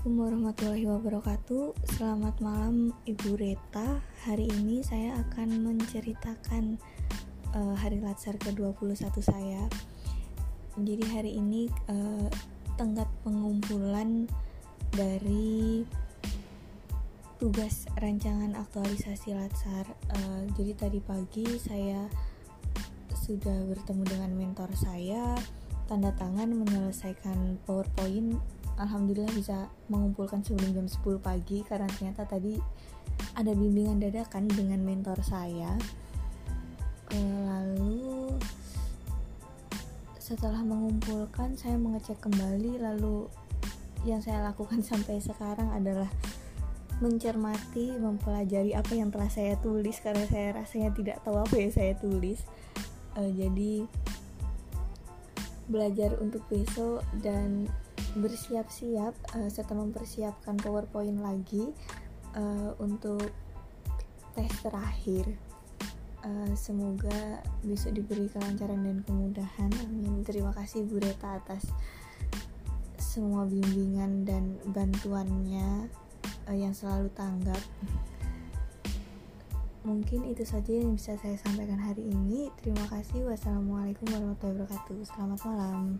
Assalamualaikum warahmatullahi wabarakatuh. Selamat malam Ibu Reta. Hari ini saya akan menceritakan uh, Hari Latsar ke-21 saya. Jadi hari ini uh, Tenggat pengumpulan Dari Tugas rancangan aktualisasi Latsar. Uh, Jadi tadi pagi saya Sudah bertemu dengan mentor saya Tanda tangan menyelesaikan powerpoint alhamdulillah bisa mengumpulkan sebelum jam 10 pagi karena ternyata tadi ada bimbingan dadakan dengan mentor saya eh, lalu setelah mengumpulkan saya mengecek kembali lalu yang saya lakukan sampai sekarang adalah mencermati, mempelajari apa yang telah saya tulis karena saya rasanya tidak tahu apa yang saya tulis. Uh, jadi belajar untuk besok dan bersiap-siap uh, setelah mempersiapkan powerpoint lagi uh, untuk tes terakhir. Uh, semoga bisa diberi kelancaran dan kemudahan. Amin. Terima kasih Bu Reta atas semua bimbingan dan bantuannya uh, yang selalu tanggap. Mungkin itu saja yang bisa saya sampaikan hari ini. Terima kasih. Wassalamualaikum warahmatullahi wabarakatuh. Selamat malam